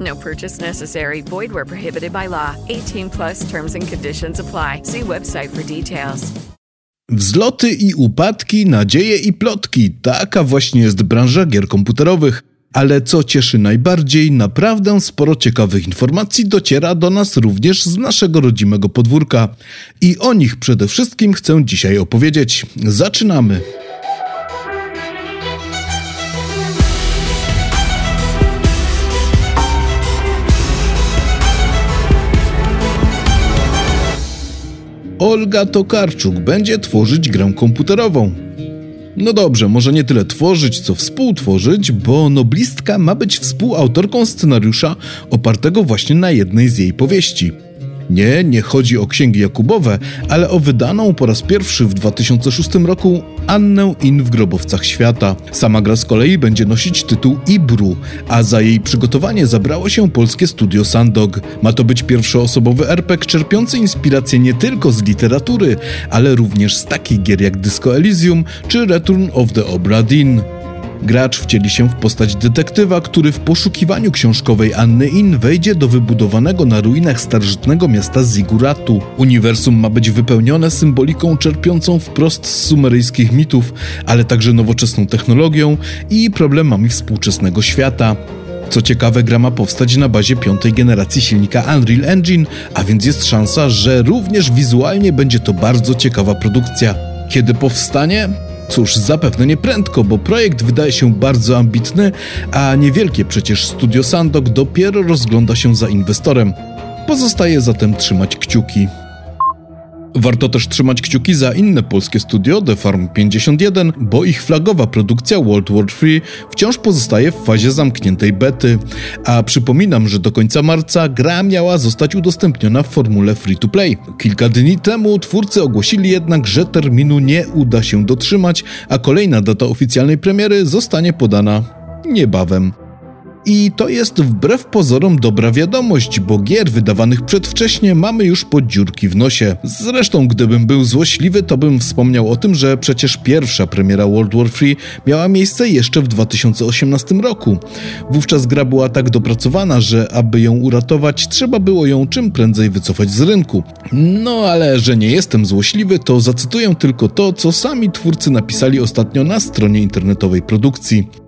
No purchase necessary. Void where prohibited by law. 18 plus terms and conditions apply. See website for details. Wzloty i upadki, nadzieje i plotki. Taka właśnie jest branża gier komputerowych. Ale co cieszy najbardziej, naprawdę sporo ciekawych informacji dociera do nas również z naszego rodzimego podwórka. I o nich przede wszystkim chcę dzisiaj opowiedzieć. Zaczynamy! Olga Tokarczuk będzie tworzyć grę komputerową. No dobrze, może nie tyle tworzyć, co współtworzyć, bo noblistka ma być współautorką scenariusza opartego właśnie na jednej z jej powieści. Nie, nie chodzi o księgi Jakubowe, ale o wydaną po raz pierwszy w 2006 roku Annę In w Grobowcach Świata. Sama gra z kolei będzie nosić tytuł Ibru, a za jej przygotowanie zabrało się polskie studio Sandog. Ma to być pierwszoosobowy RPG czerpiący inspirację nie tylko z literatury, ale również z takich gier jak Disco Elysium czy Return of the Obra Dinn. Gracz wcieli się w postać detektywa, który w poszukiwaniu książkowej Anny In wejdzie do wybudowanego na ruinach starożytnego miasta Ziguratu. Uniwersum ma być wypełnione symboliką czerpiącą wprost z sumeryjskich mitów, ale także nowoczesną technologią i problemami współczesnego świata. Co ciekawe, gra ma powstać na bazie piątej generacji silnika Unreal Engine, a więc jest szansa, że również wizualnie będzie to bardzo ciekawa produkcja. Kiedy powstanie? Cóż, zapewne nie prędko, bo projekt wydaje się bardzo ambitny, a niewielkie przecież studio Sandok dopiero rozgląda się za inwestorem. Pozostaje zatem trzymać kciuki. Warto też trzymać kciuki za inne polskie studio, The Farm 51, bo ich flagowa produkcja World War III wciąż pozostaje w fazie zamkniętej bety. A przypominam, że do końca marca gra miała zostać udostępniona w formule free-to-play. Kilka dni temu twórcy ogłosili jednak, że terminu nie uda się dotrzymać, a kolejna data oficjalnej premiery zostanie podana niebawem. I to jest wbrew pozorom dobra wiadomość, bo gier wydawanych przedwcześnie mamy już pod dziurki w nosie. Zresztą, gdybym był złośliwy, to bym wspomniał o tym, że przecież pierwsza premiera World War III miała miejsce jeszcze w 2018 roku. Wówczas gra była tak dopracowana, że aby ją uratować, trzeba było ją czym prędzej wycofać z rynku. No ale że nie jestem złośliwy, to zacytuję tylko to, co sami twórcy napisali ostatnio na stronie internetowej produkcji.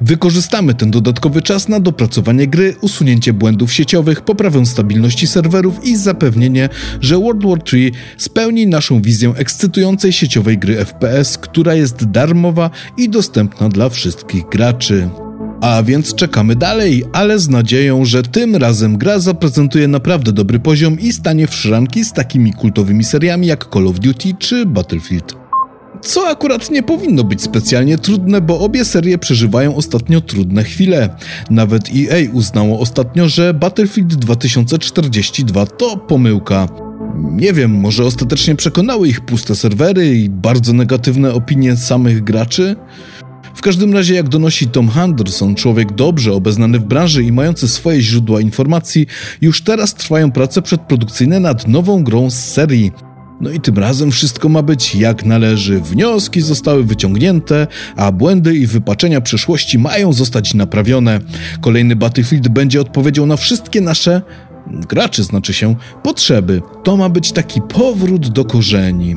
Wykorzystamy ten dodatkowy czas na dopracowanie gry, usunięcie błędów sieciowych, poprawę stabilności serwerów i zapewnienie, że World War III spełni naszą wizję ekscytującej sieciowej gry FPS, która jest darmowa i dostępna dla wszystkich graczy. A więc czekamy dalej, ale z nadzieją, że tym razem gra zaprezentuje naprawdę dobry poziom i stanie w szranki z takimi kultowymi seriami jak Call of Duty czy Battlefield co akurat nie powinno być specjalnie trudne, bo obie serie przeżywają ostatnio trudne chwile. Nawet EA uznało ostatnio, że Battlefield 2042 to pomyłka. Nie wiem, może ostatecznie przekonały ich puste serwery i bardzo negatywne opinie samych graczy? W każdym razie, jak donosi Tom Henderson, człowiek dobrze obeznany w branży i mający swoje źródła informacji, już teraz trwają prace przedprodukcyjne nad nową grą z serii. No i tym razem wszystko ma być jak należy. Wnioski zostały wyciągnięte, a błędy i wypaczenia przeszłości mają zostać naprawione. Kolejny Battlefield będzie odpowiedzią na wszystkie nasze graczy znaczy się potrzeby. To ma być taki powrót do korzeni.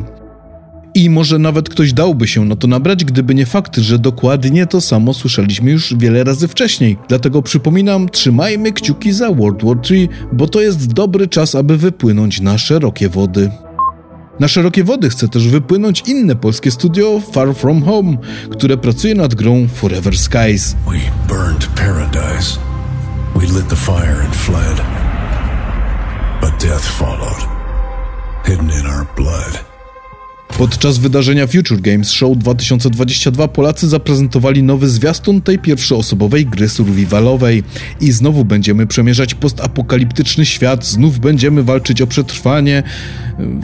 I może nawet ktoś dałby się na to nabrać, gdyby nie fakt, że dokładnie to samo słyszeliśmy już wiele razy wcześniej. Dlatego przypominam, trzymajmy kciuki za World War III, bo to jest dobry czas, aby wypłynąć na szerokie wody. Na szerokie wody chce też wypłynąć inne polskie studio Far From Home, które pracuje nad grą Forever Skies. We burned paradise. We lit the fire and fled. But death followed, hidden in our blood. Podczas wydarzenia Future Games Show 2022 Polacy zaprezentowali nowy zwiastun tej pierwszoosobowej gry survivalowej. I znowu będziemy przemierzać postapokaliptyczny świat, znów będziemy walczyć o przetrwanie,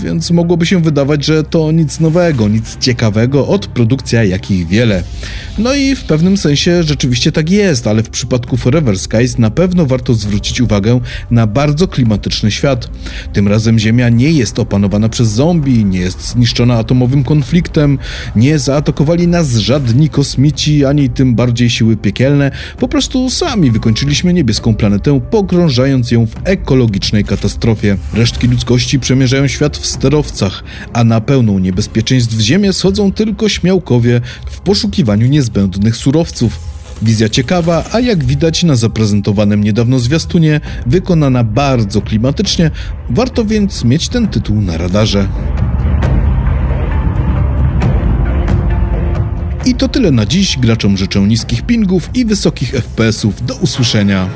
więc mogłoby się wydawać, że to nic nowego, nic ciekawego od produkcja jakich wiele. No i w pewnym sensie rzeczywiście tak jest, ale w przypadku Forever Skies na pewno warto zwrócić uwagę na bardzo klimatyczny świat. Tym razem Ziemia nie jest opanowana przez zombie, nie jest zniszczona atomowym konfliktem, nie zaatakowali nas żadni kosmici, ani tym bardziej siły piekielne, po prostu sami wykończyliśmy niebieską planetę, pogrążając ją w ekologicznej katastrofie. Resztki ludzkości przemierzają świat w sterowcach, a na pełną niebezpieczeństw Ziemię schodzą tylko śmiałkowie w poszukiwaniu niezbędnych surowców. Wizja ciekawa, a jak widać na zaprezentowanym niedawno zwiastunie, wykonana bardzo klimatycznie, warto więc mieć ten tytuł na radarze. I to tyle na dziś. Graczom życzę niskich pingów i wysokich FPS-ów. Do usłyszenia.